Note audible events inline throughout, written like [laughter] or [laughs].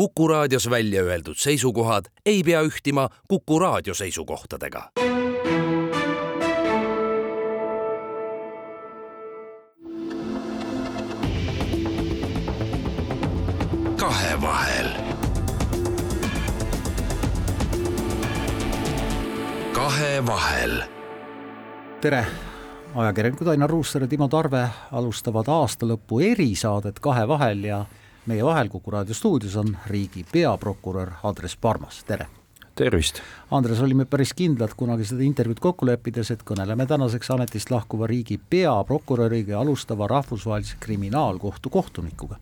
Kuku raadios välja öeldud seisukohad ei pea ühtima Kuku raadio seisukohtadega. kahevahel. kahevahel. tere ajakirjanikud Ainar Ruussaar ja Timo Tarve alustavad aastalõpu erisaadet Kahevahel ja meie vahel Kuku raadio stuudios on riigi peaprokurör Andres Parmas, tere! tervist! Andres, olime päris kindlad kunagi seda intervjuud kokku leppides, et kõneleme tänaseks ametist lahkuva riigi peaprokuröriga ja alustava rahvusvahelise kriminaalkohtu kohtunikuga.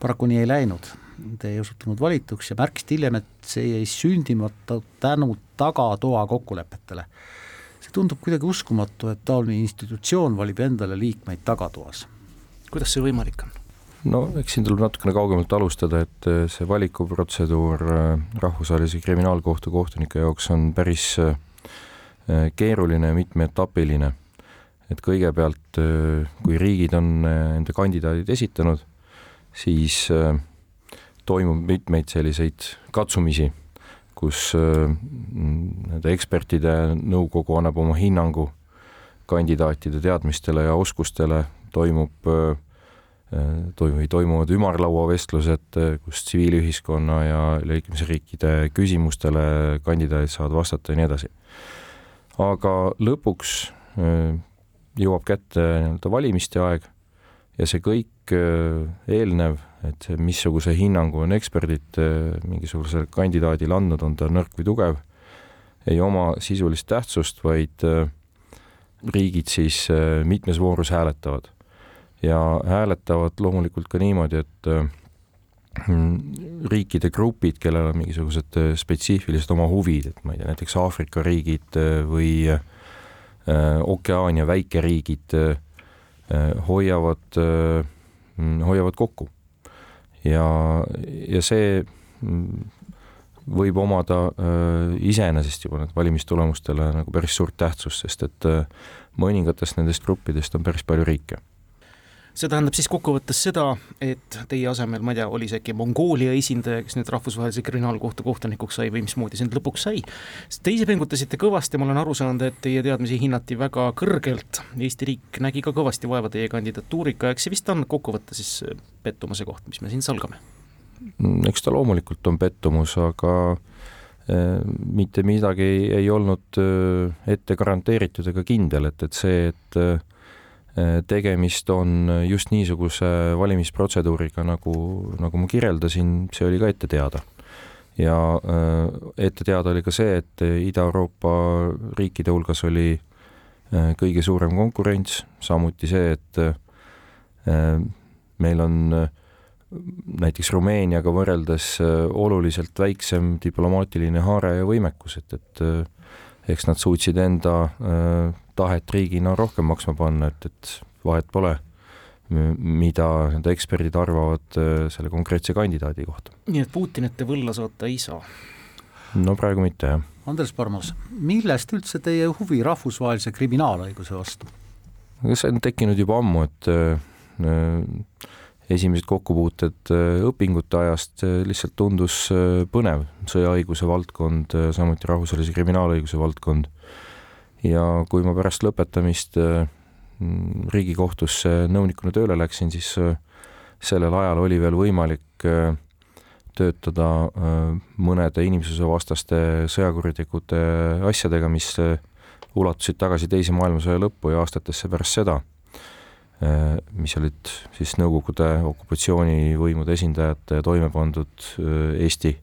paraku nii ei läinud, te ei osutunud valituks ja märkisite hiljem, et see jäi sündimata tänu tagatoa kokkulepetele tundub kuidagi uskumatu, et taoline institutsioon valib endale liikmeid tagatoas. kuidas see võimalik on? No eks siin tuleb natukene kaugemalt alustada, et äh, see valikuprotseduur äh, Rahvusvahelise Kriminaalkohtu kohtunike jaoks on päris äh, keeruline ja mitmeetapiline. et kõigepealt, kui riigid on enda kandidaadid esitanud, siis toimub mitmeid selliseid katsumisi kus nende ekspertide nõukogu annab oma hinnangu kandidaatide teadmistele ja oskustele, toimub, äh, toimu-, toimuvad ümarlauavestlused, kus tsiviilühiskonna ja liikmesriikide küsimustele kandidaadid saavad vastata ja nii edasi. aga lõpuks äh, jõuab kätte nii-öelda valimiste aeg ja see kõik eelnev et missuguse hinnangu on eksperdid äh, mingisugusele kandidaadile andnud, on ta nõrk või tugev, ei oma sisulist tähtsust, vaid äh, riigid siis äh, mitmes voorus hääletavad. Ja hääletavad loomulikult ka niimoodi, et riikide grupid, kellel on mingisugused spetsiifilised oma huvid, et ma ei tea, näiteks Aafrika riigid või Okeaania väikeriigid hoiavad, hoiavad kokku. Ja, ja see mm, võib omada äh, iseenesest juba nüüd valimistulemustele nagu päris suurt tähtsust, sest et äh, mõningatest nendest gruppidest on päris palju riike see tähendab siis kokkuvõttes seda, et teie asemel, ma ei tea, oli see äkki Mongoolia esindaja, kes nüüd Rahvusvahelise Kriminaalkohtu kohtunikuks sai või mismoodi see nüüd lõpuks sai. Te ise pingutasite kõvasti, ma olen aru saanud, et teie teadmisi hinnati väga kõrgelt, Eesti riik nägi ka kõvasti vaeva teie kandidatuuriga, eks see vist on kokkuvõttes siis pettumuse koht, mis me siin salgame? Mm, eks ta loomulikult on pettumus, aga äh, mitte midagi ei, olnud äh, ette garanteeritud ega kindel, et, et see, et äh, Äh, tegemist on just niisuguse valimisprotseduuriga, nagu, nagu ma kirjeldasin, see oli ka ette teada. ja äh, ette teada oli ka see, et Ida-Euroopa riikide hulgas oli äh, kõige suurem konkurents, samuti see, et meil on näiteks Rumeeniaga võrreldes oluliselt väiksem diplomaatiline haare ja võimekus, et, et eks nad suutsid enda tahet riigina rohkem maksma panna, et, et vahet pole, mida need eksperdid arvavad äh, selle konkreetse kandidaadi kohta. nii et Putinit te võlla saata ei saa? no praegu mitte, jah. Andres Parmas, millest üldse teie huvi rahvusvahelise kriminaalõiguse vastu? see on tekkinud juba ammu, et äh, esimesed kokkupuuted äh, õpingute ajast lihtsalt tundus põnev, sõjaõiguse valdkond, samuti rahvusvahelise kriminaalõiguse valdkond ja kui ma pärast lõpetamist äh, Riigikohtusse nõunikuna tööle läksin, siis äh, sellel ajal oli veel võimalik äh, töötada mõnede inimsusevastaste sõjakuritegude asjadega, mis ulatusid tagasi Teise maailmasõja lõppu ja aastatesse pärast seda, mis olid siis Nõukogude okupatsioonivõimude esindajate toime pandud Eesti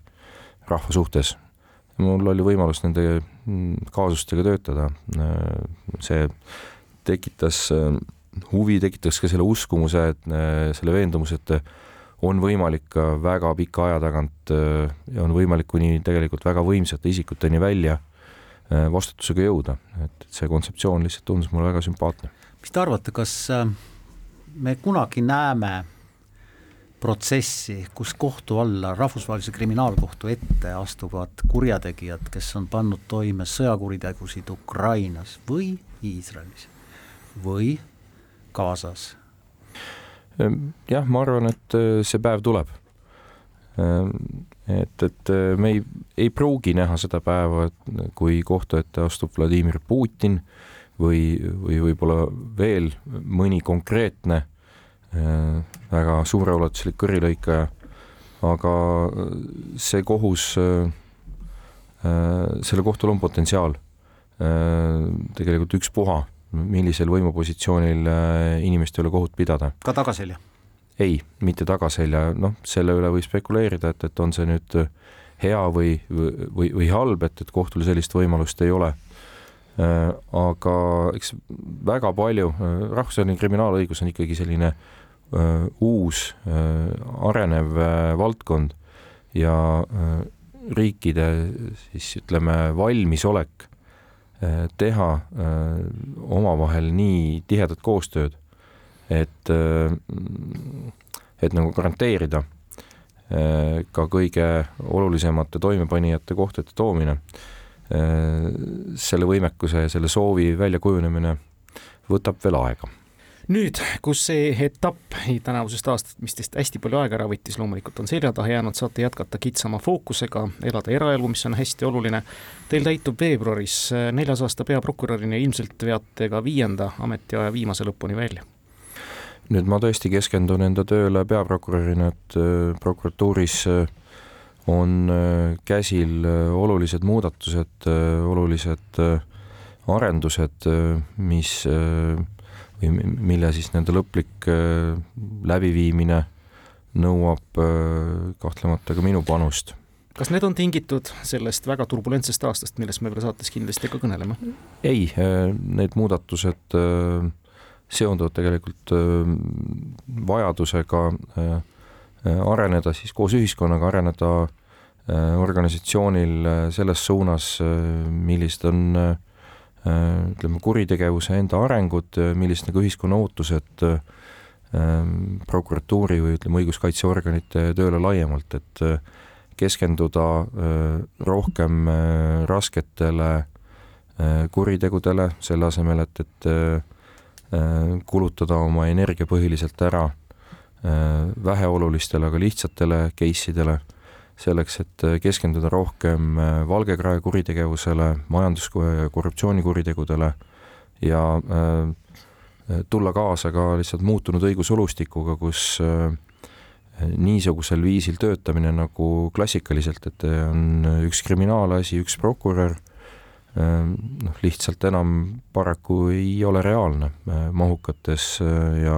rahva suhtes. Mul oli võimalus nende mm, kaasustega töötada. see tekitas huvi, tekitas ka selle uskumuse, et selle veendumuse, et on võimalik ka väga pika aja tagant ja on võimalik kuni tegelikult väga võimsate isikuteni välja vastutusega jõuda, et see kontseptsioon lihtsalt tundus mulle väga sümpaatne. mis te arvate, kas me kunagi näeme protsessi, kus kohtu alla, Rahvusvahelise Kriminaalkohtu ette astuvad kurjategijad, kes on pannud toime sõjakuritegusid Ukrainas või Iisraelis või Gazas? jah, ma arvan, et äh, see päev tuleb. et, et me ei, ei pruugi näha seda päeva, kui kohtu ette astub Vladimir Putin või, või võib-olla veel mõni konkreetne väga suureulatuslik kõrilõikaja, aga see kohus, sellel kohtul on potentsiaal tegelikult ükspuha, millisel võimupositsioonil inimeste üle kohut pidada. ka tagaselja? ei, mitte tagaselja, noh, selle üle võib spekuleerida, et, et on see nüüd hea või, või, või halb, et, et kohtul sellist võimalust ei ole. Äh, aga eks väga palju, äh, rahvusvaheline kriminaalõigus on ikkagi selline uh, uus uh, arenev uh, valdkond ja riikide siis ütleme, valmisolek teha omavahel nii tihedat koostööd et, äh, et nagu garanteerida äh, ka kõige olulisemate toimepanijate kohtu ette toomine, äh, selle võimekuse ja selle soovi väljakujunemine võtab veel aega nüüd, kus see etapp tänavusest aastast, mis teist hästi palju aega ära võttis, loomulikult on selja taha jäänud, saate jätkata kitsama fookusega, elada eraelu, mis on hästi oluline. Teil täitub veebruaris neljas aasta peaprokurörina, ilmselt veate ka viienda ametiaja viimase lõpuni välja nüüd ma tõesti keskendun enda tööle peaprokurörina, et äh, prokuratuuris äh, on äh, käsil olulised muudatused, olulised arendused, mis või mille siis nende lõplik läbiviimine nõuab kahtlemata ka minu panust kas need on tingitud sellest väga turbulentsest aastast, millest me veel saates kindlasti ka kõneleme? ei, need muudatused seonduvad tegelikult vajadusega areneda siis koos ühiskonnaga, areneda organisatsioonil selles suunas, millised on ütleme, kuritegevuse enda arengud, millised nagu ühiskonna ootused prokuratuuri või ütleme, õiguskaitseorganite tööle laiemalt, et keskenduda rohkem rasketele kuritegudele, selle asemel, et, et Äh, kulutada oma energia põhiliselt ära äh, väheolulistele, aga lihtsatele case idele, selleks, et äh, keskenduda rohkem valgekrae kuritegevusele, majandus- ja korruptsioonikuritegudele ja tulla kaasa ka lihtsalt muutunud õigusolustikuga, kus niisugusel viisil töötamine nagu klassikaliselt, et on üks kriminaalasi, üks prokurör noh, lihtsalt enam paraku ei ole reaalne mahukates ja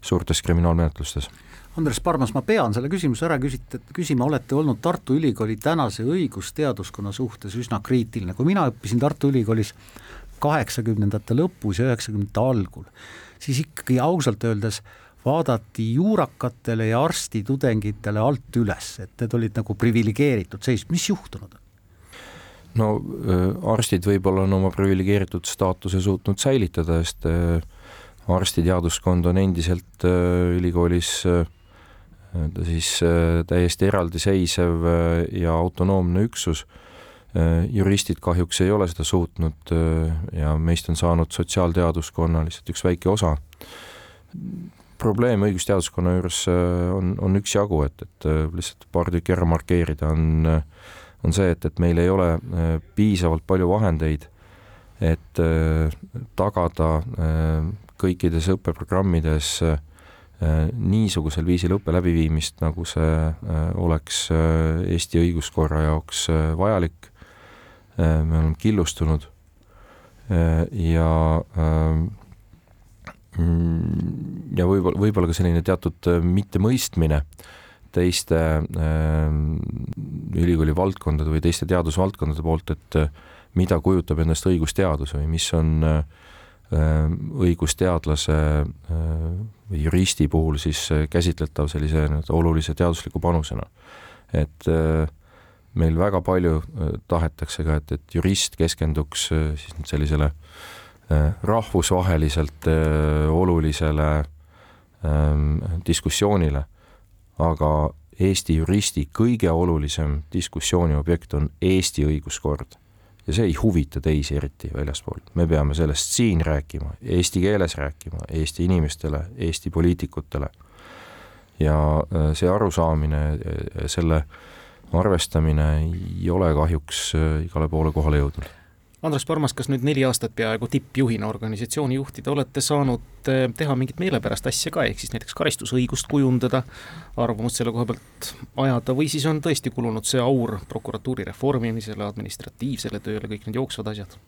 suurtes kriminaalmenetlustes. Andres Parmas, ma pean selle küsimuse ära küsit-, küsima, olete olnud Tartu Ülikooli tänase õigusteaduskonna suhtes üsna kriitiline, kui mina õppisin Tartu Ülikoolis kaheksakümnendate lõpus ja üheksakümnendate algul, siis ikkagi ausalt öeldes vaadati juurakatele ja arstitudengitele alt üles, et need olid nagu priviligeeritud seis, mis juhtunud on? no arstid võib-olla on oma priviligeeritud staatuse suutnud säilitada, sest arstiteaduskond on endiselt ülikoolis ta siis täiesti eraldiseisev ja autonoomne üksus. juristid kahjuks ei ole seda suutnud ja meist on saanud sotsiaalteaduskonna lihtsalt üks väike osa. probleem õigusteaduskonna juures on, on üksjagu, et, et lihtsalt paar tükki ära markeerida on äh, on see, et, et meil ei ole äh, piisavalt palju vahendeid, et äh, tagada äh, kõikides õppeprogrammides niisugusel viisil õppe läbiviimist, nagu see oleks Eesti õiguskorra jaoks vajalik. me oleme killustunud ja ja võib-olla, võib-olla ka selline teatud mittemõistmine teiste äh, ülikooli valdkondade või teiste teadusvaldkondade poolt, et äh, mida kujutab endast õigusteadus või mis on äh, õigusteadlase või juristi puhul siis käsitletav sellise olulise teadusliku panusena. et meil väga palju tahetakse ka, et, et jurist keskenduks siis nüüd sellisele rahvusvaheliselt olulisele ähm, diskussioonile aga Eesti juristi kõige olulisem diskussiooni objekt on Eesti õiguskord ja see ei huvita teisi eriti väljaspool. me peame sellest siin rääkima, eesti keeles rääkima, Eesti inimestele, Eesti poliitikutele. ja see arusaamine, selle arvestamine ei ole kahjuks igale poole kohale jõudnud Andres Parmas, kas nüüd neli aastat peaaegu tippjuhina organisatsiooni juhtida olete saanud eh, teha mingit meelepärast asja ka, ehk siis näiteks karistusõigust kujundada, arvamust selle koha pealt ajada või siis on tõesti kulunud see aur prokuratuuri reformimisele, administratiivsele tööle, kõik need jooksvad asjad?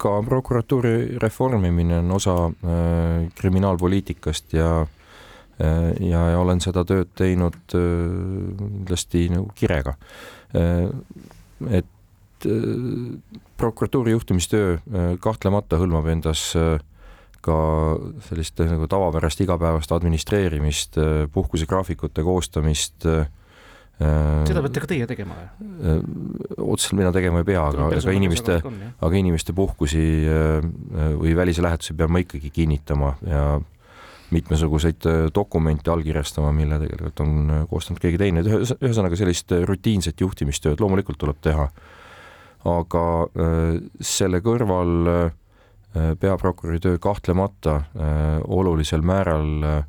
ka prokuratuuri reformimine on osa äh, kriminaalpoliitikast ja äh, ja, ja olen seda tööd teinud kindlasti nagu kirega äh,. Et Äh, prokuratuuri juhtimistöö äh, kahtlemata hõlmab endas äh, ka sellist nagu tavapärast igapäevast administreerimist, puhkusegraafikute koostamist. seda peate ka teie tegema või? otseselt mina tegema ei pea, aga, aga inimeste, aga inimeste puhkusi või välise lähetusi pean ma ikkagi kinnitama ja mitmesuguseid dokumente allkirjastama, mille tegelikult on koostanud keegi teine, ühesõnaga sellist rutiinset juhtimistööd loomulikult tuleb teha aga äh, selle kõrval äh, peaprokuröri töö kahtlemata äh, olulisel määral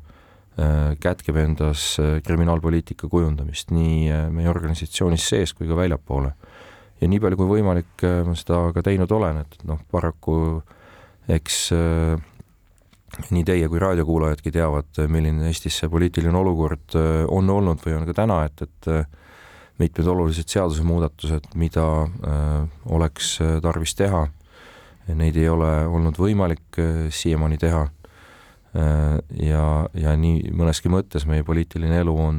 kätkeb endas kriminaalpoliitika kujundamist nii meie organisatsioonis sees kui ka väljapoole. ja nii palju kui võimalik ma seda ka teinud olen, et noh, paraku eks nii teie kui raadiokuulajadki teavad, milline Eestis see poliitiline olukord on olnud või on ka täna, et, et mitmed olulised seadusemuudatused, mida äh, oleks äh, tarvis teha. Neid ei ole olnud võimalik äh, siiamaani teha. ja, ja nii mõneski mõttes meie poliitiline elu on,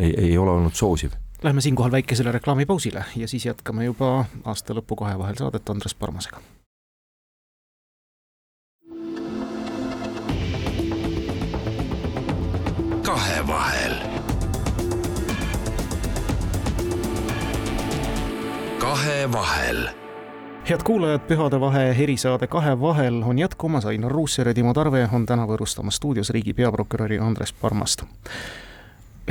ei, ei ole olnud soosiv Läheme siinkohal väikesele reklaamipausile ja siis jätkame juba aasta lõpu kahe vahel saadet Andres Parmasega. kahevahel kahevahel head kuulajad, Pühadevahe erisaade Kahe vahel on jätkumas, Ainar Ruussaar ja Timo Tarve on täna võõrustamas stuudios riigi peaprokuröri Andres Parmast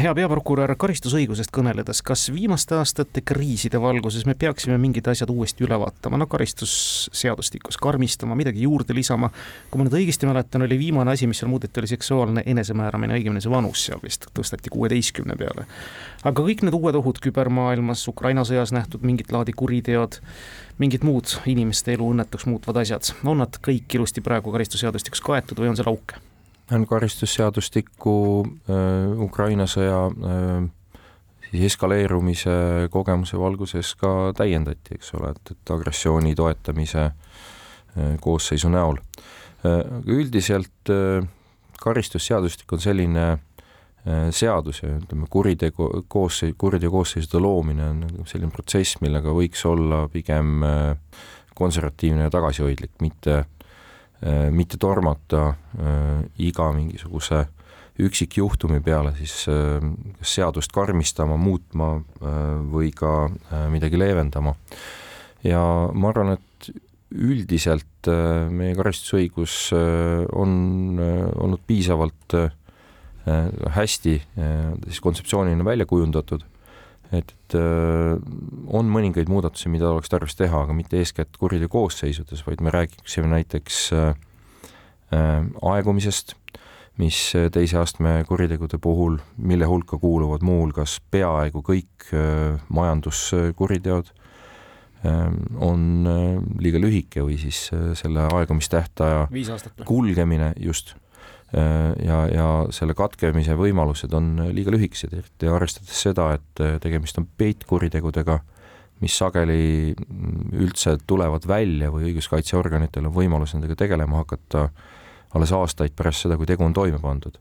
hea peaprokurör, karistusõigusest kõneledes, kas viimaste aastate kriiside valguses me peaksime mingid asjad uuesti üle vaatama, no karistusseadustikus karmistama, midagi juurde lisama. kui ma nüüd õigesti mäletan, oli viimane asi, mis seal muudeti, oli seksuaalne enesemääramine, õigemini see vanus seal vist tõsteti kuueteistkümne peale. aga kõik need uued ohud kübermaailmas, Ukraina sõjas nähtud mingit laadi kuriteod, mingid muud inimeste elu õnnetuks muutvad asjad, on nad kõik ilusti praegu karistusseadustikus kaetud või on seal auke? On karistusseadustikku äh, Ukraina sõja äh, siis eskaleerumise kogemuse valguses ka täiendati, eks ole, et, et agressiooni toetamise äh, koosseisu näol. üldiselt karistusseadustik on selline seadus ja ütleme, kuritegu, koosseis, kuriteo koosseisude loomine on selline protsess, millega võiks olla pigem konservatiivne ja tagasihoidlik, mitte Äh, mitte tormata äh, iga mingisuguse üksikjuhtumi peale siis äh, kas seadust karmistama, muutma või ka midagi leevendama. ja ma arvan, et üldiselt meie karistusõigus on olnud piisavalt hästi siis kontseptsioonina välja kujundatud et äh, on mõningaid muudatusi, mida oleks tarvis teha, aga mitte eeskätt kuriteo koosseisudes, vaid me räägiksime näiteks äh, äh, aegumisest, mis teise astme kuritegude puhul, mille hulka kuuluvad muuhulgas peaaegu kõik majanduskuriteod, on liiga lühike või siis selle aegumistähtaja kulgemine just ja, ja selle katkemise võimalused on liiga lühikesed, eriti arvestades seda, et äh, tegemist on peitkuritegudega, mis sageli mm, üldse tulevad välja või õiguskaitseorganitel on võimalus nendega tegelema hakata alles aastaid pärast seda, kui tegu on toime pandud.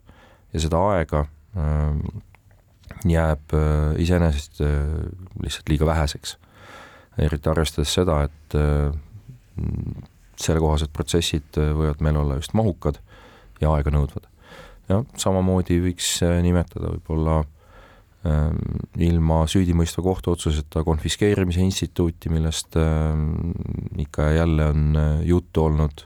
ja seda aega äh, jääb äh, iseenesest äh, lihtsalt liiga väheseks. eriti arvestades seda, et äh, sellekohased protsessid võivad meil olla just mahukad ja aeganõudvad. jah, samamoodi võiks äh, nimetada võib-olla ähm, ilma süüdimõistva kohtuotsuseta konfiskeerimise instituuti, millest ähm, ikka ja jälle on äh, juttu olnud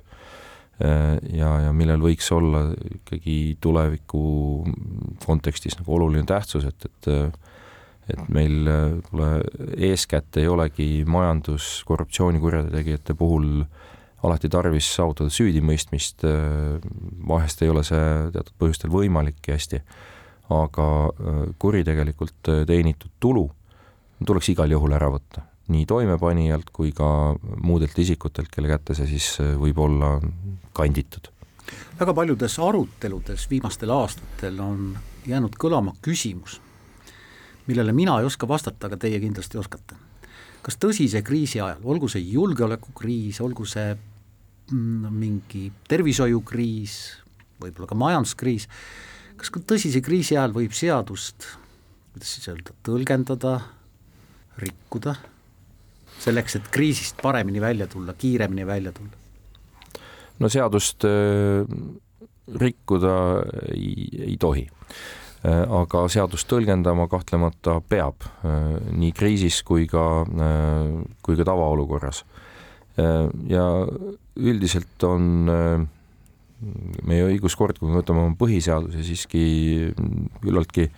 äh, ja, ja millel võiks olla ikkagi tuleviku kontekstis nagu oluline tähtsus, et, et et meil võib-olla eeskätt ei olegi majandus korruptsiooni kurjategijate puhul alati tarvis saavutada süüdimõistmist, vahest ei ole see teatud põhjustel võimalikki hästi, aga kuritegelikult teenitud tulu tuleks igal juhul ära võtta, nii toimepanijalt kui ka muudelt isikutelt, kelle kätte see siis võib olla kanditud. väga paljudes aruteludes viimastel aastatel on jäänud kõlama küsimus, millele mina ei oska vastata, aga teie kindlasti oskate. kas tõsise kriisi ajal, olgu see julgeolekukriis, olgu see mingi tervishoiukriis, võib-olla ka majanduskriis, kas ka tõsise kriisi ajal võib seadust, kuidas siis öelda, tõlgendada, rikkuda, selleks, et kriisist paremini välja tulla, kiiremini välja tulla? no seadust äh, rikkuda ei, ei tohi Äh, aga seadust tõlgendama kahtlemata peab äh, nii kriisis kui ka, kui ka tavaolukorras. Ja üldiselt on meie õiguskord, kui me võtame oma põhiseaduse, siiski küllaltki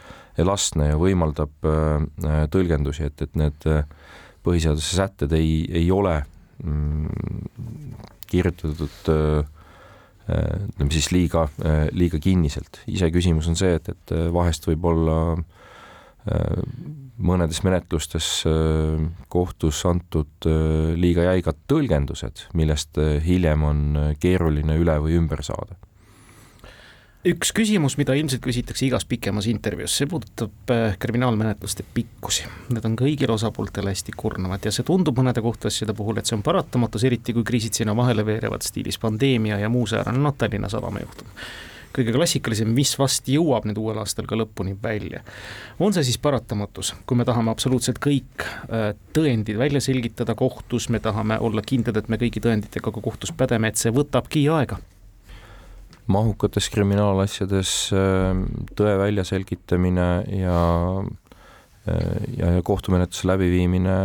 elastne ja võimaldab tõlgendusi, et, et need põhiseaduse sätted ei, ei ole mm, kirjutatud äh, Äh, ütleme siis liiga, äh, liiga kinniselt. iseküsimus on see, et, et äh, vahest võib olla mõnedes menetlustes kohtus antud liiga jäigad tõlgendused, millest hiljem on keeruline üle või ümber saada üks küsimus, mida ilmselt küsitakse igas pikemas intervjuus, see puudutab äh, kriminaalmenetluste pikkusi. Need on kõigile osapooltele hästi kurnavad ja see tundub mõnede kohtuasjade puhul, et see on paratamatus, eriti kui kriisid sinna vahele veerevad stiilis pandeemia ja muu säärane, noh Tallinna Sadama juhtum kõige klassikalisem, mis vast jõuab nüüd uuel aastal ka lõpuni välja. on see siis paratamatus, kui me tahame absoluutselt kõik äh, tõendid välja selgitada kohtus, me tahame olla kindlad, et me kõigi tõenditega ka kohtus pädeme, et see võtabki aega mahukates kriminaalasjades ähm, tõe väljaselgitamine ja äh, ja, ja kohtumenetluse läbiviimine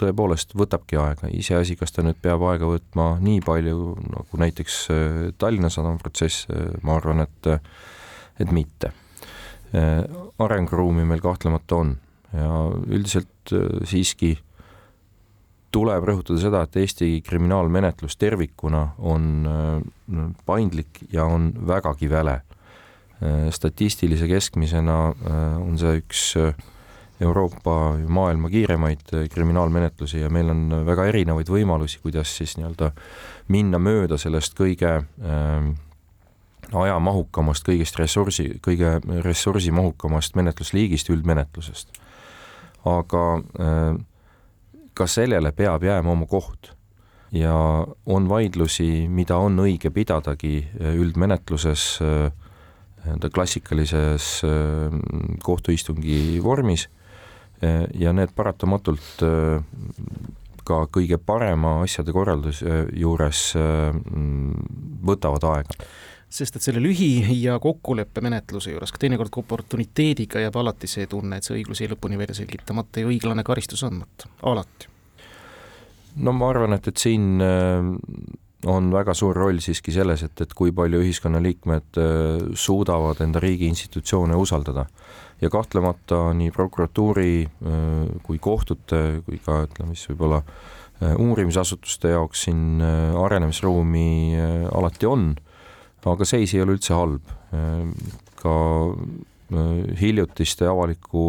tõepoolest võtabki aega, iseasi, kas ta nüüd peab aega võtma nii palju, nagu näiteks äh, Tallinna Sadama protsess, äh, ma arvan, et et mitte. arenguruumi meil kahtlemata on ja üldiselt siiski tuleb rõhutada seda, et Eesti kriminaalmenetlus tervikuna on äh, paindlik ja on vägagi väle. Äh, statistilise keskmisena äh, on see üks Euroopa maailma kiiremaid kriminaalmenetlusi ja meil on väga erinevaid võimalusi, kuidas siis nii-öelda minna mööda sellest kõige ajamahukamast, kõigest ressursi, kõige ressursimahukamast menetlusliigist, üldmenetlusest. aga äh, ka sellele peab jääma oma koht. ja on vaidlusi, mida on õige pidadagi äh, üldmenetluses äh, nii-öelda klassikalises äh, kohtuistungi vormis ja need paratamatult ka kõige parema asjade korralduse juures võtavad aega sest et selle lühi- ja kokkuleppemenetluse juures ka teinekord oportuniteediga jääb alati see tunne, et see õiglus jäi lõpuni välja selgitamata ja õiglane karistus andmata, alati. no ma arvan, et, et siin äh, on väga suur roll siiski selles, et, et kui palju ühiskonnaliikmed äh, suudavad enda riigi institutsioone usaldada. Ja kahtlemata nii prokuratuuri äh, kui kohtute kui ka ütleme siis võib-olla uurimisasutuste jaoks siin arenemisruumi alati on aga seis ei ole üldse halb. ka äh, hiljutiste avaliku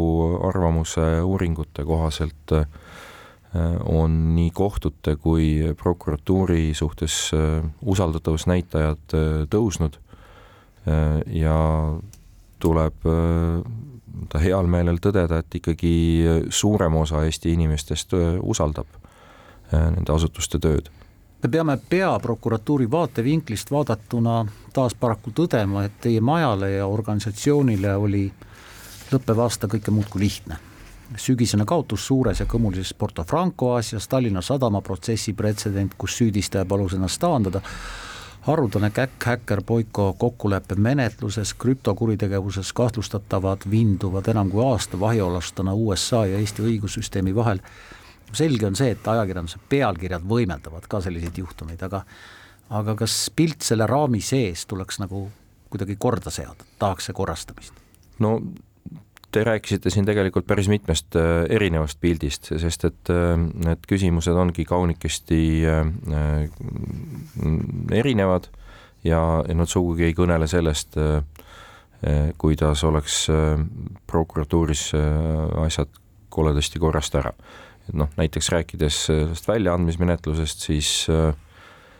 arvamuse uuringute kohaselt äh, on nii kohtute kui prokuratuuri suhtes äh, usaldatavusnäitajad tõusnud ja tuleb ta heal meelel tõdeda, et ikkagi suurem osa Eesti inimestest usaldab nende asutuste tööd me peame peaprokuratuuri vaatevinklist vaadatuna taas paraku tõdema, et teie majale ja organisatsioonile oli lõppev aasta kõike muud kui lihtne. sügisene kaotus suures ja kõmulises Porto Franco asjas, Tallinna Sadama protsessi pretsedent, kus süüdistaja palus ennast taandada, haruldane käkk häkker Boiko kokkuleppe menetluses, krüptokuritegevuses kahtlustatavad vinduvad enam kui aasta vahiolustena USA ja Eesti õigussüsteemi vahel selge on see, et ajakirjanduse pealkirjad võimeldavad ka selliseid juhtumeid, aga aga kas pilt selle raami sees tuleks nagu kuidagi korda seada, tahaks see korrastamist? no te rääkisite siin tegelikult päris mitmest äh, erinevast pildist, sest et äh, need küsimused ongi kaunikesti äh, erinevad ja, ja nad sugugi ei kõnele sellest, kuidas oleks prokuratuuris asjad koledasti korrast ära. et noh, näiteks rääkides sellest väljaandmismenetlusest, siis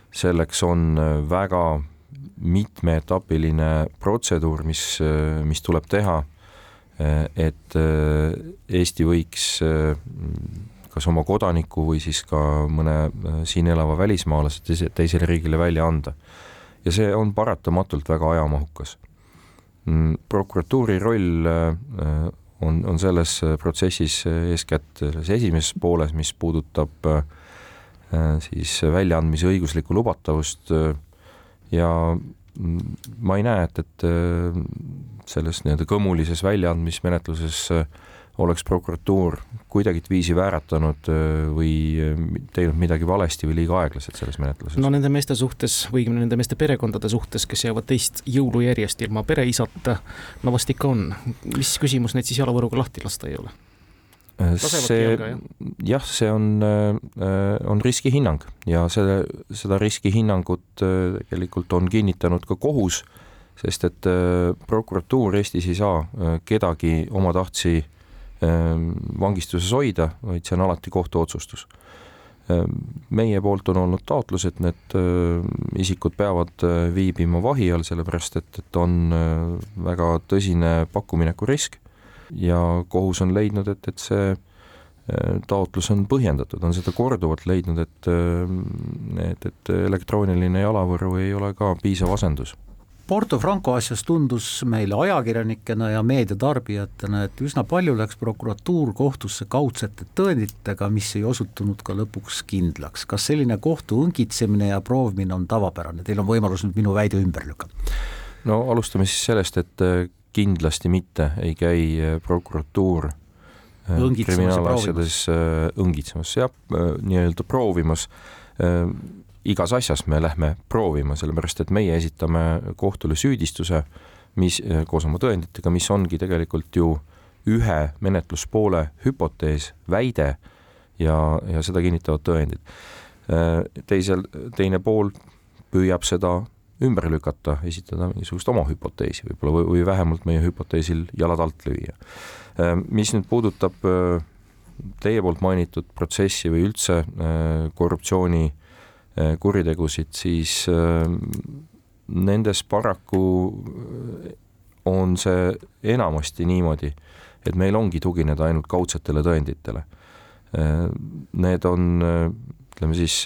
selleks on väga mitmeetapiline protseduur, mis, mis tuleb teha Eh, et eh, Eesti võiks eh, kas oma kodaniku või siis ka mõne siin elava välismaalase teise, teisele riigile välja anda. ja see on paratamatult väga ajamahukas. Mm, prokuratuuri roll on, on selles protsessis eeskätt selles esimeses pooles, mis puudutab siis väljaandmise õiguslikku lubatavust ja ma ei näe, et, et äh, selles nii-öelda kõmulises väljaandmismenetluses äh, oleks prokuratuur kuidagiviisi vääratanud äh, või teinud midagi valesti või liiga aeglaselt selles menetluses? no nende meeste suhtes või õigemini nende meeste perekondade suhtes, kes jäävad teist jõulujärjest ilma pereisata, no vast ikka on. mis küsimus neid siis jalavõruga lahti lasta ei ole? See, jah, see on, äh, on riskihinnang ja selle, seda riskihinnangut äh, tegelikult on kinnitanud ka kohus, sest et äh, prokuratuur Eestis ei saa kedagi omatahtsi vangistuses hoida, vaid see on alati kohtu otsustus. meie poolt on olnud taotlus, et need isikud peavad viibima vahi all, sellepärast et, et on väga tõsine pakkumineku risk ja kohus on leidnud, et, et see äh, taotlus on põhjendatud, on seda korduvalt leidnud, et, äh, et, et elektrooniline jalavõru ei ole ka piisav asendus. Porto Franco asjas tundus meile ajakirjanikena ja meediatarbijatena, et üsna palju läks prokuratuur kohtusse kaudsete tõenditega, mis ei osutunud ka lõpuks kindlaks. kas selline kohtu õngitsemine ja proovimine on tavapärane, teil on võimalus nüüd minu väide ümber lükata? no alustame siis sellest, et äh, kindlasti mitte ei käi äh, prokuratuur äh, kriminaalasjades äh, õngitsemas, jah, nii-öelda proovimas. igas asjas me lähme proovima, sellepärast et meie esitame kohtule süüdistuse, mis koos oma tõenditega, mis ongi tegelikult ju ühe menetluspoole hüpotees, väide ja, ja seda kinnitavad tõendid. teisel, teine pool püüab seda ümber lükata, esitada mingisugust oma hüpoteesi võib-olla või, või vähemalt meie hüpoteesil jalad alt lüüa. Äh, mis nüüd puudutab äh, teie poolt mainitud protsessi või üldse äh, korruptsiooni kuritegusid, siis nendes paraku on see enamasti niimoodi, et meil ongi tugineda ainult kaudsetele tõenditele. Need on, ütleme siis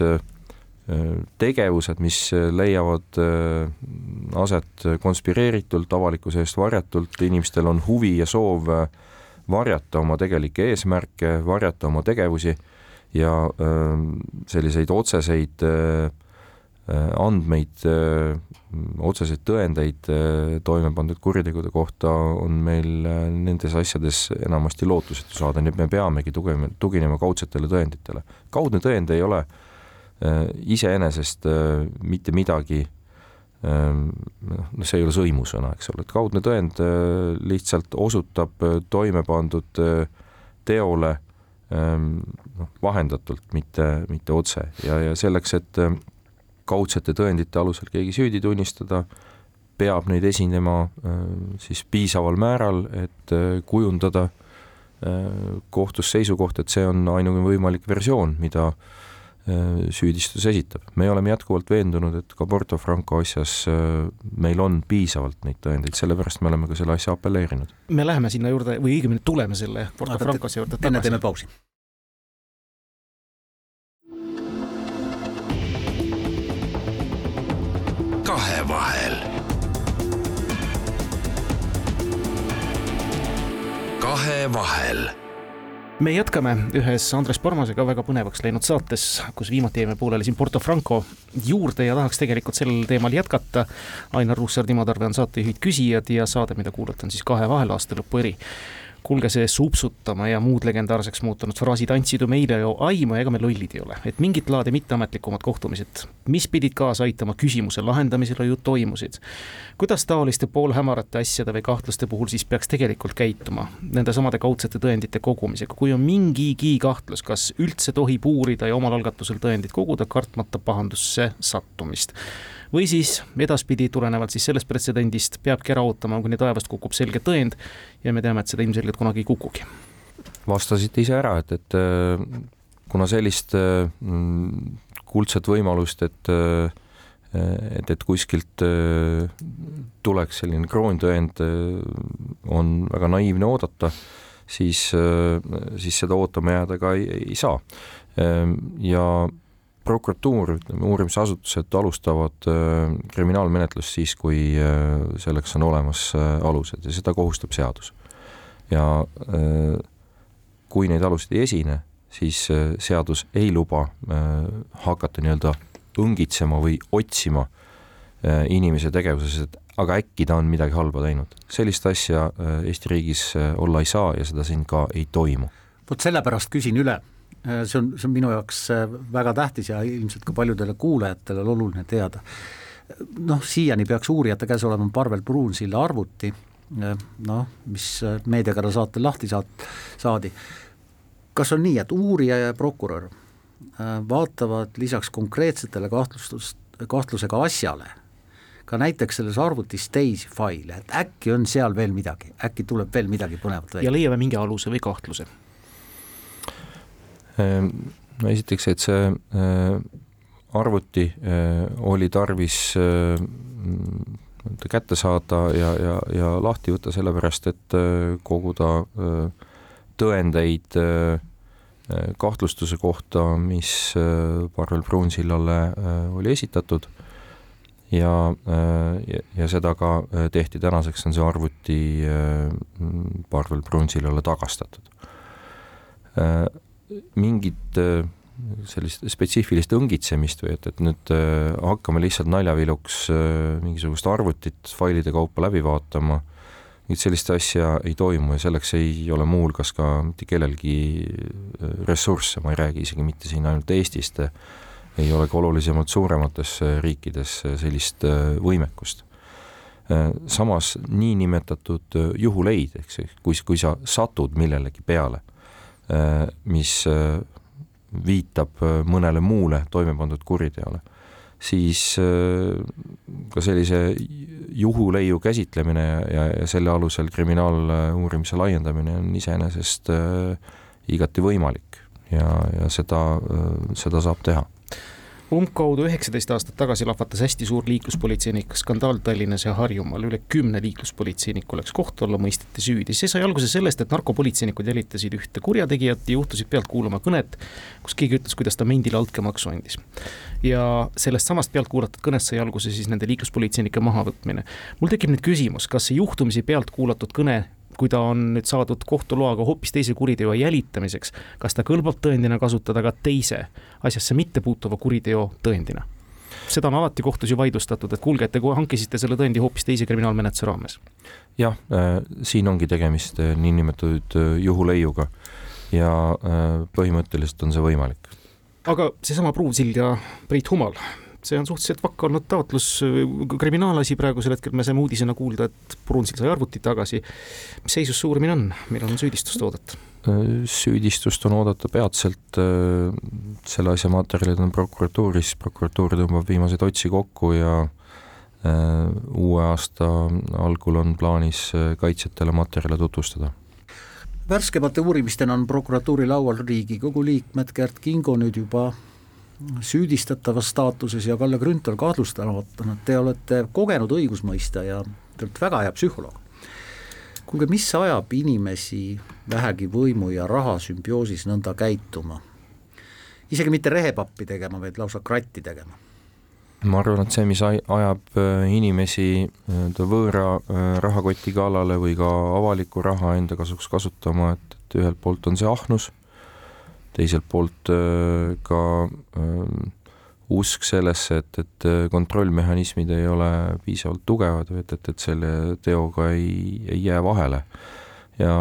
tegevused, mis leiavad äh, aset konspireeritult, avalikkuse eest varjatult, inimestel on huvi ja soov äh, varjata oma tegelikke eesmärke, varjata oma tegevusi ja äh, selliseid otseseid andmeid, otseseid tõendeid toime pandud kuritegude kohta on meil nendes asjades enamasti lootusetu saada, nii et me peamegi tugema, tuginema kaudsetele tõenditele. kaudne tõend ei ole Äh, iseenesest äh, mitte midagi ähm, noh, see ei ole sõimusõna, eks ole, et kaudne tõend äh, lihtsalt osutab toime pandud teole ähm, noh, vahendatult, mitte, mitte otse. Ja, ja selleks, et kaudsete tõendite alusel keegi süüdi tunnistada, peab neid esinema siis piisaval määral, et kujundada kohtus seisukoht, et see on ainuke võimalik versioon, mida äh, Äh, süüdistus esitab. me oleme jätkuvalt veendunud, et ka Porto Franco asjas äh, meil on piisavalt neid tõendeid, sellepärast me oleme ka selle asja apelleerinud. me läheme sinna juurde või õigemini tuleme selle Porto Franco asja juurde tagasi. enne teeme pausi. kahevahel. kahevahel me jätkame ühes Andres Parmasega väga põnevaks läinud saates, kus viimati jäime pooleli siin Porto Franco juurde ja tahaks tegelikult sellel teemal jätkata. Ainar Ruussaar, Timo Tarve on saatejuhid Küsijad ja saade, mida kuulata, on siis kahe vahel aasta lõpu eri kuulge, see supsutama ja muud legendaarseks muutunud fraasid andsid ju meile ju aimu, ega me lollid ei ole, et mingit laadi mitteametlikumad kohtumised, mis pidid kaasa aitama küsimuse lahendamisele, ju toimusid. kuidas taoliste poolhämarate asjade või kahtluste puhul siis peaks tegelikult käituma nende samade kaudsete tõendite kogumisega, kui on mingigi kahtlus, kas üldse tohib uurida ja omal algatusel tõendit koguda, kartmata pahandusse sattumist või siis edaspidi tulenevalt siis sellest pretsedendist peabki ära ootama, kuni taevast kukub selge tõend ja me teame, et seda ilmselgelt kunagi ei kukugi. vastasite ise ära, et, et äh, kuna sellist äh, kuldset võimalust, et äh, et, et kuskilt tuleks selline kroontõend, on väga naiivne oodata, siis, siis seda ootama jääda ka ei, ei saa. ja prokuratuur, ütleme uurimisasutused alustavad äh, kriminaalmenetlust siis, kui äh, selleks on olemas äh, alused ja seda kohustab seadus. ja kui neid aluseid ei esine, siis seadus ei luba hakata nii-öelda õngitsema või otsima inimese tegevuses, et aga äkki ta on midagi halba teinud. sellist asja Eesti riigis olla ei saa ja seda siin ka ei toimu. vot sellepärast küsin üle see on, see on minu jaoks äh, väga tähtis ja ilmselt ka paljudele kuulajatele on oluline teada. noh, siiani peaks uurijate käes olema Parvel Pruunsilla arvuti, äh, noh, mis meediakära saatel lahti saat-, saadi. kas on nii, et uurija ja prokurör vaatavad lisaks konkreetsetele kahtlustust, kahtlusega asjale ka näiteks selles arvutis teisi faile, et äkki on seal veel midagi, äkki tuleb veel midagi põnevat välja. ja leiame mingi aluse või kahtluse no esiteks, et see äh, arvuti äh, oli tarvis äh, kätte saada ja, ja, ja lahti võtta sellepärast, et koguda tõendeid kahtlustuse kohta, mis Parvel Pruunsillale oli esitatud. Ja, ja, ja seda ka tehti, tänaseks on see arvuti Parvel Pruunsillale tagastatud mingit äh, sellist spetsiifilist õngitsemist või et, et nüüd äh, hakkame lihtsalt naljaviluks äh, mingisugust arvutit failide kaupa läbi vaatama, nüüd sellist asja ei toimu ja selleks ei ole muuhulgas ka mitte kellelgi ressursse, ma ei räägi isegi mitte siin ainult Eestist, ei ole ka olulisemalt suuremates riikides sellist võimekust. samas niinimetatud juhuleid, ehk see, kui, kui sa satud millelegi peale mis äh, viitab äh, mõnele muule toime pandud kuriteole, siis ka sellise juhuleiu käsitlemine ja, ja selle alusel kriminaaluurimise laiendamine on iseenesest igati võimalik ja, ja seda, seda saab teha umbkaudu üheksateist aastat tagasi lahvatas hästi suur liikluspolitseinike skandaal Tallinnas ja Harjumaal, üle kümne liikluspolitseiniku läks kohtu alla, mõisteti süüdi, see sai alguse sellest, et narkopolitseinikud jälitasid ühte kurjategijat ja juhtusid pealt kuulama kõnet, kus keegi ütles, kuidas ta mendile altkäemaksu andis. ja sellest samast pealt kuulatud kõnest sai alguse siis nende liikluspolitseinike mahavõtmine. mul tekib nüüd küsimus, kas see juhtumisi pealt kuulatud kõne kui ta on nüüd saadud kohtuloaga hoopis teise kuriteo jälitamiseks, kas ta kõlbab tõendina kasutada ka teise asjasse mittepuutuva kuriteo tõendina? seda on alati kohtus ju vaidlustatud, et kuulge, et te hankisite selle tõendi hoopis teise kriminaalmenetluse raames. jah äh,, siin ongi tegemist äh, niinimetatud äh, juhuleiuga ja äh, põhimõtteliselt on see võimalik. aga seesama Pruunsild ja Priit Humal, see on suhteliselt vakka olnud taotlus, kriminaalasi praegusel hetkel me saime uudisena kuulda, et Brunsil sai arvuti tagasi. mis seisus see uurimine on, millal on süüdistust oodata? süüdistust on oodata peatselt, selle asja materjalid on prokuratuuris, prokuratuur tõmbab viimaseid otsi kokku ja uue aasta algul on plaanis kaitsjatele materjale tutvustada värskemate uurimistena on prokuratuuri laual Riigikogu liikmed Gerd Kingo nüüd juba süüdistatavas staatuses ja Kalle Grünthal kahtlustatavana, te olete kogenud õigusmõistja ja te olete väga hea psühholoog. kuulge, mis ajab inimesi vähegi võimu ja raha sümbioosis nõnda käituma? isegi mitte rehepappi tegema, vaid lausa kratti tegema? ma arvan, et see, mis ajab äh, inimesi nii-öelda võõra äh, rahakoti kallale või ka avalikku raha enda kasuks kasutama, et, et ühelt poolt on see ahnus teiselt poolt äh, ka äh, usk sellesse, et, et äh, kontrollmehhanismid ei ole piisavalt tugevad või et, et, et selle teoga ei, ei jää vahele. ja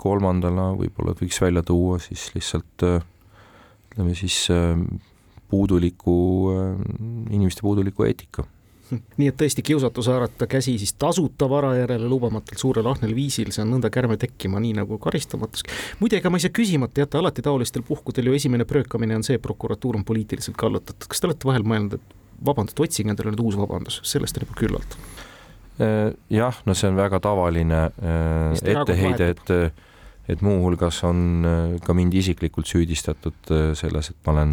kolmandana võib-olla võiks välja tuua siis lihtsalt ütleme siis puuduliku, inimeste puuduliku eetika [laughs] nii et tõesti kiusatus haarata käsi siis tasuta vara järele lubamatult suurel ahnel viisil, see on nõnda kärme tekkima, nii nagu karistamatus. muide, ega ma ei saa küsimata jätta, alati taolistel puhkudel ju esimene pröökamine on see, prokuratuur on poliitiliselt kallutatud, kas te olete vahel mõelnud, et vabandust, otsige endale nüüd uus vabandus, sellest on juba küllalt? Äh, jah, no see on väga tavaline äh, etteheide, et et muuhulgas on äh, ka mind isiklikult süüdistatud selles, et ma olen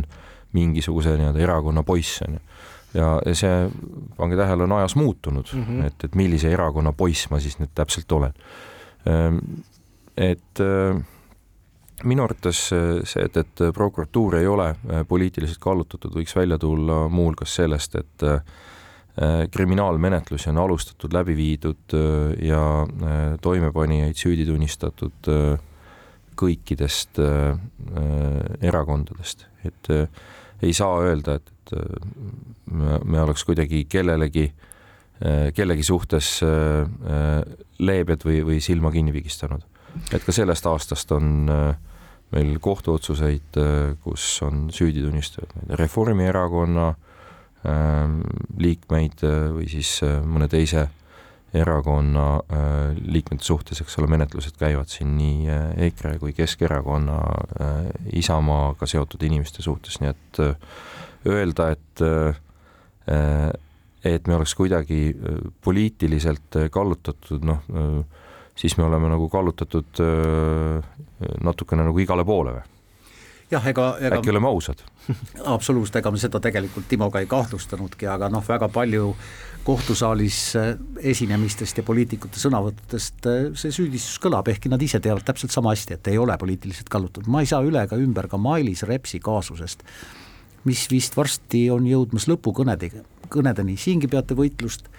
mingisuguse nii-öelda erakonna poiss, on ju ja, ja see, pange tähele, on ajas muutunud mm, -hmm. et, et millise erakonna poiss ma siis nüüd täpselt olen. Ehm, et äh, minu arvates see, et, et prokuratuur ei ole äh, poliitiliselt kallutatud, võiks välja tulla muuhulgas sellest, et äh, kriminaalmenetlusi on alustatud, läbi viidud ja toimepanijaid süüdi tunnistatud kõikidest erakondadest, et ei saa öelda, et, et me, me oleks kuidagi kellelegi, kellegi suhtes leebed või, või silma kinni pigistanud. et ka sellest aastast on meil kohtuotsuseid, kus on süüdi tunnistatud Reformierakonna liikmeid või siis mõne teise erakonna liikmete suhtes, eks ole, menetlused käivad siin nii EKRE kui Keskerakonna, Isamaaga seotud inimeste suhtes, nii et öelda, et Äh, et me oleks kuidagi äh, poliitiliselt äh, kallutatud, noh, siis me oleme nagu kallutatud natukene nagu igale poole või? jah, ega, ega äkki oleme ausad? [laughs] absoluutselt, ega me seda tegelikult Timoga ei kahtlustanudki, aga noh, väga palju kohtusaalis esinemistest ja poliitikute sõnavõttudest see süüdistus kõlab, ehkki nad ise teavad täpselt sama hästi, et ei ole poliitiliselt kallutatud, ma ei saa üle ega ümber ka Mailis Repsi kaasusest mis vist varsti on jõudmas lõpukõnedega, kõnedeni, siingi peate võitlust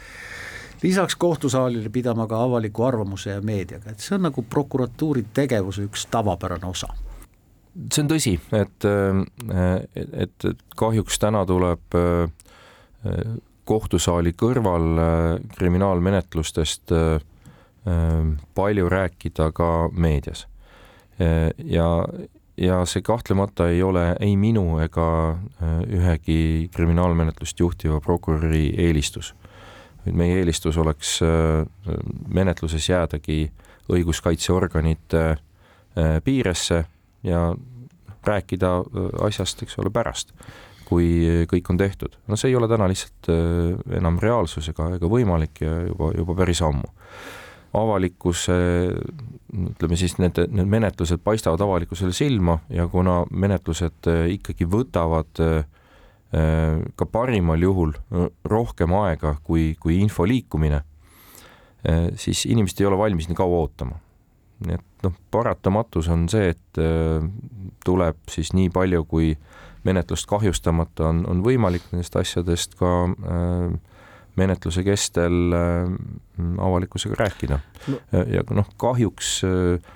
lisaks kohtusaalile pidama ka avaliku arvamuse ja meediaga, et see on nagu prokuratuuri tegevuse üks tavapärane osa. see on tõsi, et, et, et kahjuks täna tuleb kohtusaali kõrval kriminaalmenetlustest palju rääkida ka meedias. ja, ja see kahtlemata ei ole ei minu ega äh, ühegi kriminaalmenetlust juhtiva prokuröri eelistus. meie eelistus oleks äh, menetluses jäädagi õiguskaitseorganite äh, piiresse ja rääkida asjast, eks ole, pärast, kui kõik on tehtud. no see ei ole täna lihtsalt enam reaalsus ega, ega võimalik ja juba, juba päris ammu avalikkuse ütleme siis need, need menetlused paistavad avalikkusele silma ja kuna menetlused äh, ikkagi võtavad äh, äh, ka parimal juhul rohkem aega kui, kui info liikumine, siis inimesed ei ole valmis nii kaua ootama. nii et noh, paratamatus on see, et tuleb siis nii palju, kui menetlust kahjustamata on, on võimalik nendest asjadest ka äh, menetluse kestel äh, avalikkusega rääkida. No.. ja noh, kahjuks äh,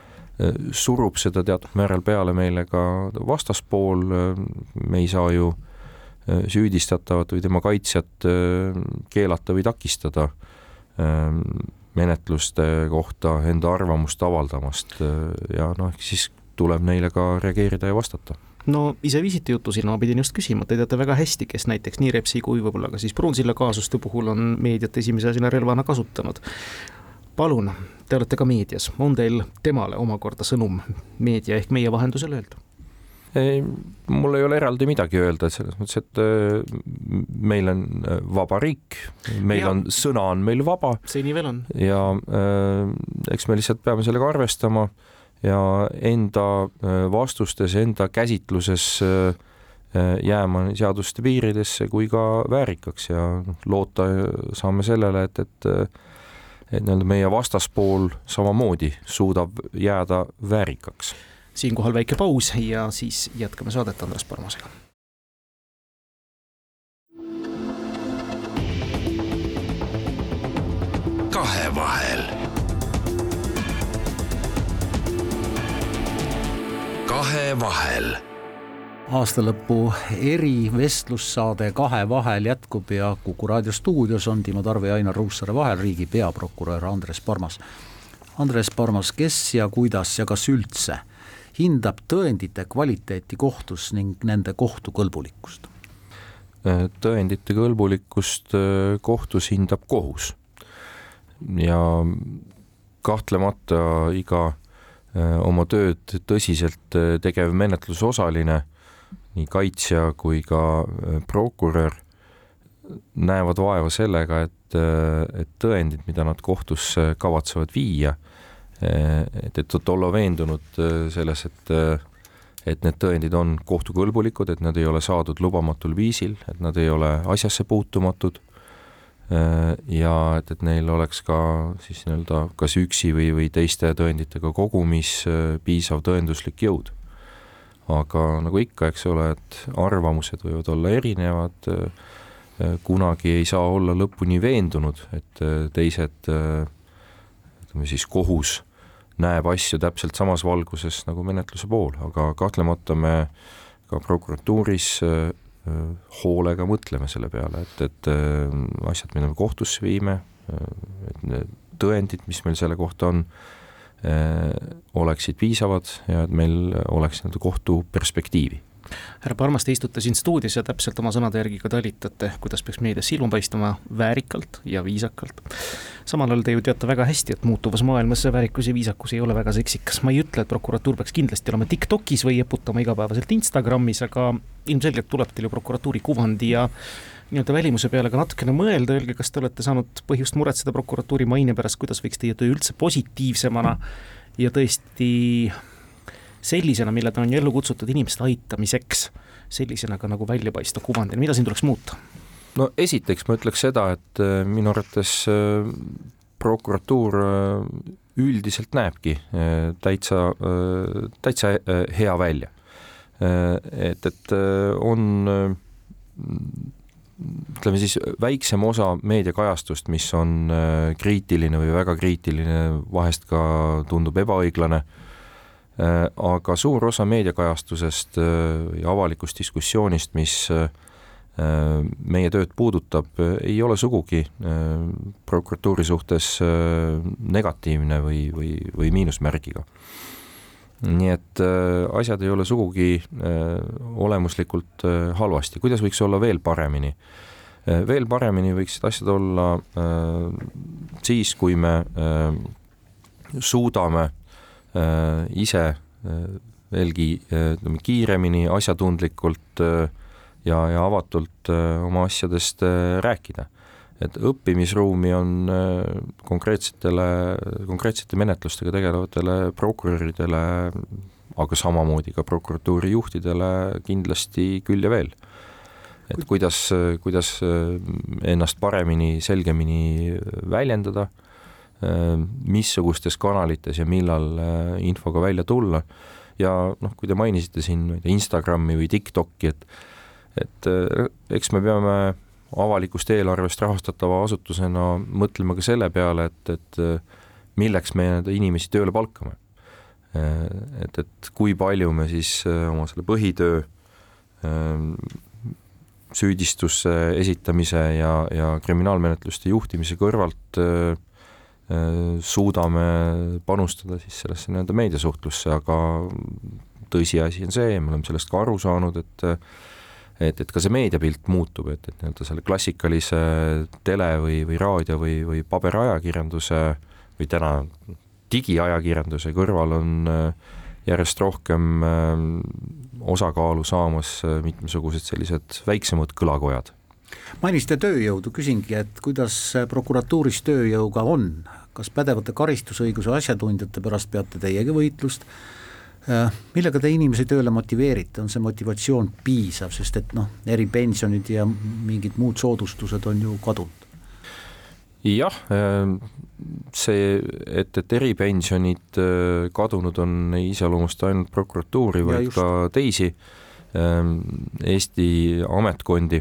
surub seda teatud määral peale meile ka vastaspool, me ei saa ju äh, süüdistatavat või tema kaitsjat keelata või takistada menetluste kohta enda arvamust avaldamast ja noh, ehk siis tuleb neile ka reageerida ja vastata no ise viisite juttu sinna, ma pidin just küsima, te teate väga hästi, kes näiteks nii Repsi kui võib-olla ka siis Pruunsilla kaasuste puhul on meediat esimese asjana relvana kasutanud. palun, te olete ka meedias, on teil temale omakorda sõnum meedia ehk meie vahendusel öelda? ei, mul ei ole eraldi midagi öelda, et selles mõttes, et äh, meil on äh, vaba riik, meil ja. on, sõna on meil vaba. see nii veel on. ja äh, eks me lihtsalt peame sellega arvestama äh, ja enda äh, vastustes, enda käsitluses äh, äh, jääma seaduste piiridesse kui ka väärikaks ja loota saame sellele, et, et et nii-öelda meie vastaspool samamoodi suudab jääda väärikaks. siinkohal väike paus ja siis jätkame saadet Andres Parmasega. kahevahel kahevahel. aastalõpu erivestlussaade Kahevahel jätkub ja Kuku raadio stuudios on Timo Tarve ja Ainar Ruussaare vahel riigi peaprokurör Andres Parmas. Andres Parmas, kes ja kuidas ja kas üldse hindab tõendite kvaliteeti kohtus ning nende kohtukõlbulikkust? tõendite kõlbulikkust kohtus hindab kohus ja kahtlemata iga oma tööd tõsiselt tegev menetlusosaline, nii kaitsja kui ka prokurör näevad vaeva sellega, et, et tõendid, mida nad kohtusse kavatsevad viia, et, et olla veendunud selles, et, et need tõendid on kohtukõlbulikud, et nad ei ole saadud lubamatul viisil, et nad ei ole asjasse puutumatud ja et, et neil oleks ka siis nii-öelda kas üksi või, või teiste tõenditega kogumis piisav tõenduslik jõud. aga nagu ikka, eks ole, et arvamused võivad olla erinevad Äh, kunagi ei saa olla lõpuni veendunud, et äh, teised, äh, ütleme siis kohus näeb asju täpselt samas valguses nagu menetluse pool, aga kahtlemata me ka prokuratuuris hoolega mõtleme selle peale, et, et asjad, mida me kohtusse viime, et need tõendid, mis meil selle kohta on, oleksid piisavad ja et meil oleks nii-öelda kohtu perspektiivi härra Parmas, te istute siin stuudios ja täpselt oma sõnade järgi ka talitate, kuidas peaks meedias silma paistma väärikalt ja viisakalt. samal ajal te ju teate väga hästi, et muutuvas maailmas see väärikus ja viisakus ei ole väga seksikas, ma ei ütle, et prokuratuur peaks kindlasti olema Tiktokis või eputama igapäevaselt Instagramis, aga ilmselgelt tuleb teil ju prokuratuuri kuvandi ja nii-öelda välimuse peale ka natukene mõelda, öelge, kas te olete saanud põhjust muretseda prokuratuuri maine pärast, kuidas võiks teie töö üldse positiivsemana ja tõesti sellisena, mille ta on ellu kutsutud inimeste aitamiseks, sellisena ka nagu välja paista kuvandina, mida siin tuleks muuta? no esiteks ma ütleks seda, et äh, minu arvates äh, prokuratuur äh, üldiselt näebki täitsa, täitsa hea välja. et, et on ütleme siis väiksem osa meediakajastust, mis on kriitiline või väga kriitiline, vahest ka tundub ebaõiglane aga suur osa meediakajastusest ja äh, avalikust diskussioonist, mis äh, meie tööd puudutab, ei ole sugugi prokuratuuri suhtes negatiivne või, või, või miinusmärgiga. nii et asjad ei ole sugugi olemuslikult halvasti, kuidas võiks olla veel paremini? veel paremini võiksid asjad olla siis, kui me suudame Äh, ise äh, veelgi äh, ütleme kiiremini, asjatundlikult ja, ja avatult oma asjadest rääkida. et õppimisruumi on konkreetsetele, konkreetsete menetlustega tegelevatele prokuröridele, aga samamoodi ka prokuratuuri juhtidele kindlasti küll ja veel. et kuidas, kuidas ennast paremini, selgemini väljendada Äh, missugustes kanalites ja millal äh, infoga välja tulla. ja noh, kui te mainisite siin, ma ei tea, Instagrami või TikTok'i, et et äh, eks me peame avalikust eelarvest rahastatava asutusena mõtlema ka selle peale, et, et milleks me inimesi tööle palkame. et, et kui palju me siis oma selle põhitöö süüdistuse esitamise ja, ja kriminaalmenetluste juhtimise kõrvalt äh, Äh, suudame panustada siis sellesse nii-öelda meediasuhtlusse, aga tõsiasi on see, me oleme sellest ka aru saanud, et et, et ka see meediapilt muutub, et, et nii-öelda selle klassikalise tele või, või raadio või, või paberajakirjanduse või täna digiajakirjanduse kõrval on äh, järjest rohkem äh, osakaalu saamas mitmesugused sellised väiksemad kõlakojad. Mainisite tööjõudu, küsingi, et kuidas prokuratuuris tööjõuga on, kas pädevate karistusõiguse asjatundjate pärast peate teiegi võitlust, äh, millega te inimesi tööle motiveerite, on see motivatsioon piisav, sest et noh, eripensionid ja mingid muud soodustused on ju kadunud? jah, äh, see, et, et eripensionid äh, kadunud on, ei iseloomusta ainult prokuratuuri, vaid ka teisi Eesti ametkondi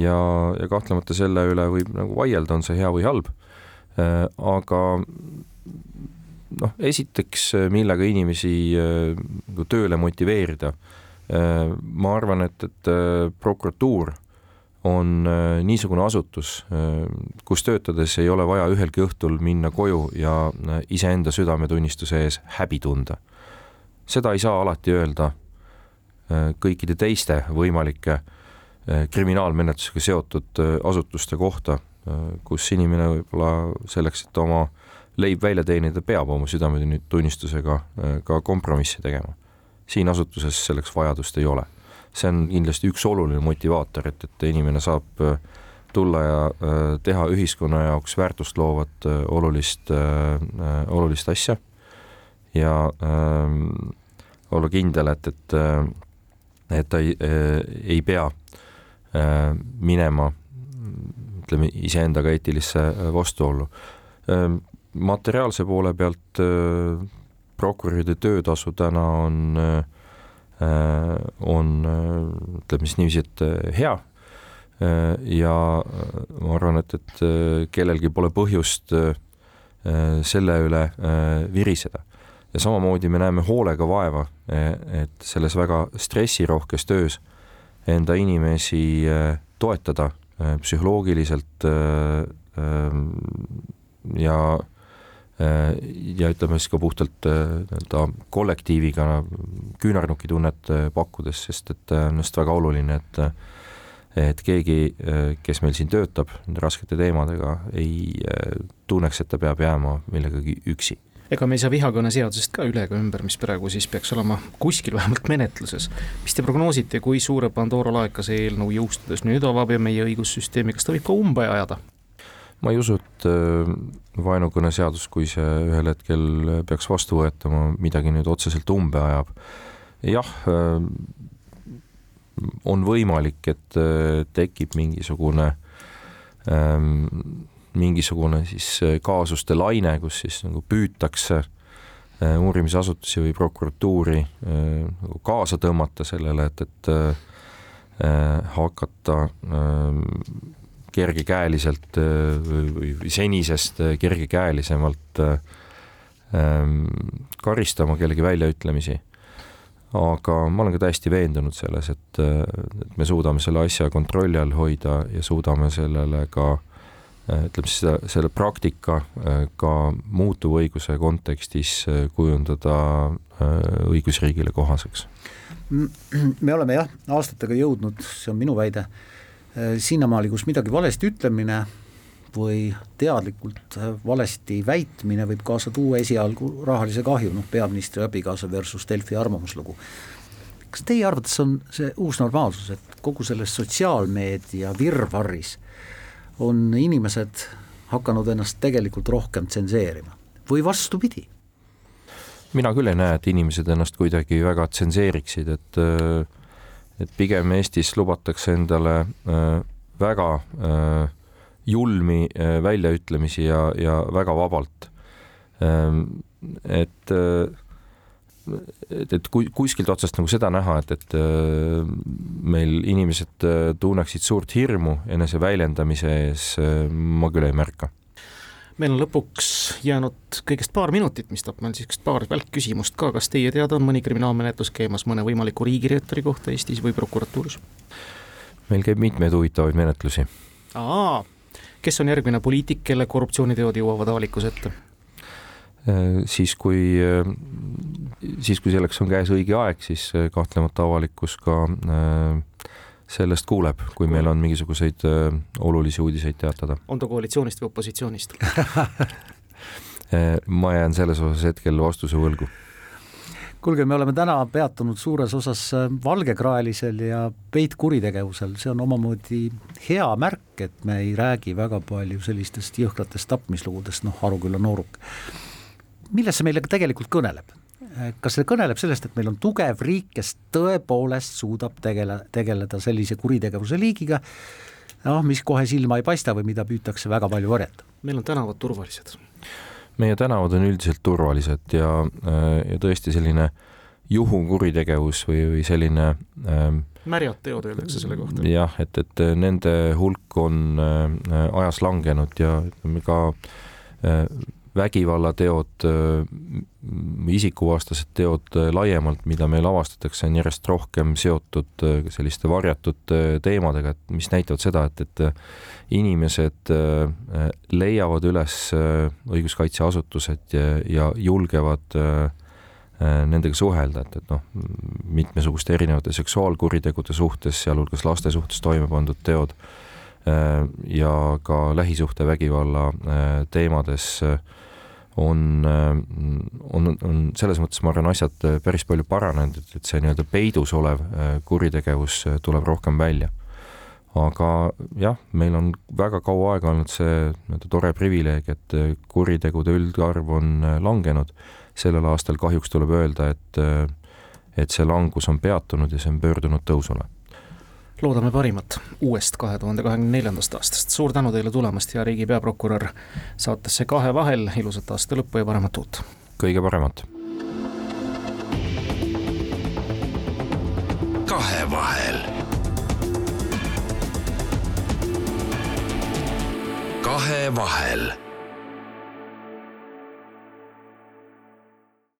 ja, ja kahtlemata selle üle võib nagu vaielda, on see hea või halb. Äh, aga noh, esiteks, millega inimesi äh, nagu tööle motiveerida. Äh, ma arvan, et, et prokuratuur on äh, niisugune asutus, äh, kus töötades ei ole vaja ühelgi õhtul minna koju ja äh, iseenda südametunnistuse ees häbi tunda. seda ei saa alati öelda kõikide teiste võimalike kriminaalmenetlusega seotud asutuste kohta, kus inimene võib-olla selleks, et oma leib välja teenida, peab oma südametunnistusega ka kompromisse tegema. siin asutuses selleks vajadust ei ole see on kindlasti üks oluline motivaator, et, et inimene saab äh, tulla ja äh, teha ühiskonna jaoks väärtust loovat äh, olulist, olulist asja ja äh, olla kindel, et, et, et ta ei, ei pea äh, minema ütleme iseendaga eetilisse vastuollu. materiaalse poole pealt prokuröride töötasu täna on äh, Äh, on äh, ütleme siis niiviisi, et äh, hea ja ma arvan, et, et kellelgi pole põhjust selle üle viriseda. ja samamoodi me näeme hoolega vaeva, et selles väga stressirohkes töös enda inimesi toetada psühholoogiliselt ja Äh, ja ütleme siis ka puhtalt äh, nii-öelda kollektiiviga küünarnukitunnet äh, pakkudes, sest et on just väga oluline, et et keegi, kes meil siin töötab nende raskete teemadega, ei tunneks, et ta peab jääma millegagi üksi ega me ei saa vihakõneseadusest ka üle ega ümber, mis praegu siis peaks olema kuskil vähemalt menetluses. mis te prognoosite, kui suure Pandora laeka see eelnõu jõustudes nüüd avab ja meie õigussüsteemi, kas ta võib ka umbe ajada? ma ei usu, et äh, vaenukõneseadus, kui see ühel hetkel peaks vastu võetama, midagi nüüd otseselt umbe ajab. jah, äh, on võimalik, et äh, tekib mingisugune, ähm, mingisugune siis kaasuste laine, kus siis nagu püütakse uurimisasutusi või prokuratuuri nagu kaasa tõmmata sellele, et, et hakata kergekäeliselt äh, või senisest äh, kergekäelisemalt äh, ähm, karistama kellegi väljaütlemisi. aga ma olen ka täiesti veendunud selles, et, et me suudame selle asja kontrolli all hoida ja suudame sellele ka ütleme siis seda, selle praktika ka muutuva õiguse kontekstis kujundada õigusriigile kohaseks. me oleme jah, aastatega jõudnud, see on minu väide Äh, sinnamaali, kus midagi valesti ütlemine või teadlikult äh, valesti väitmine võib kaasa tuua esialgu rahalise kahju, noh peaministri abikaasa versus Delfi arvamuslugu. kas teie arvates on see uus normaalsus, et kogu selles sotsiaalmeedia virvarris on inimesed hakanud ennast tegelikult rohkem tsenseerima või vastupidi? mina küll ei näe, et inimesed ennast kuidagi väga tsenseeriksid, et äh et pigem Eestis lubatakse endale äh, väga äh, julmi äh, väljaütlemisi ja, ja väga vabalt. Ähm, et et, et kuskilt otsast nagu seda näha, et, et meil inimesed tunneksid suurt hirmu enese väljendamise ees, ma küll ei märka meil on lõpuks jäänud kõigest paar minutit, mis toob meil niisugust paar välkküsimust ka, kas teie teada on mõni kriminaalmenetlus käimas mõne võimaliku riigireeturi kohta Eestis või prokuratuuris? meil käib mitmeid huvitavaid menetlusi. aa, kes on järgmine poliitik, kelle korruptsiooniteod jõuavad avalikkuse ette? Äh, siis, kui, äh, siis kui selleks on käes õige aeg, siis äh, kahtlemata avalikkus ka äh, sellest kuuleb, kui meil on mingisuguseid äh, olulisi uudiseid teatada. on ta koalitsioonist või opositsioonist [laughs] ma jään selles osas hetkel vastuse võlgu. kuulge, me oleme täna peatunud suures osas valgekraelisel ja peitkuritegevusel, see on omamoodi hea märk, et me ei räägi väga palju sellistest jõhkratest tapmislugudest, noh, Aruküla nooruk. millest see meile tegelikult kõneleb? Kas see kõneleb sellest, et meil on tugev riik, kes tõepoolest suudab tegele, tegeleda sellise kuritegevuse liigiga, noh, mis kohe silma ei paista või mida püütakse väga palju varjata? meil on tänavad turvalised. meie tänavad on üldiselt turvalised ja, ja tõesti selline juhukuritegevus või, või selline ähm, märjad teod öeldakse selle kohta. jah, et, et nende hulk on äh, ajas langenud ja ütleme ka äh, vägivallateod, isikuvastased teod laiemalt, mida meil avastatakse, on järjest rohkem seotud selliste varjatud teemadega, et mis näitavad seda, et, et inimesed leiavad üles õiguskaitseasutused ja, ja julgevad nendega suhelda, et, et noh, mitmesuguste erinevate seksuaalkuritegude suhtes, sealhulgas laste suhtes toime pandud teod ja ka lähisuhtevägivalla teemades on, on, on selles mõttes, ma arvan, asjad päris palju paranenud, et, see nii-öelda peidus olev äh, kuritegevus äh, tuleb rohkem välja. aga jah, meil on väga kaua aega olnud see nii-öelda tore privileeg, et äh, kuritegude üldarv on langenud. sellel aastal kahjuks tuleb öelda, et, et see langus on peatunud ja see on pöördunud tõusule loodame parimat uuest kahe tuhande kahekümne neljandast aastast. suur tänu teile tulemast, hea riigi peaprokurör, saatesse Kahe vahel, ilusat aasta lõppu ja paremat uut! kõige paremat! kahevahel. kahevahel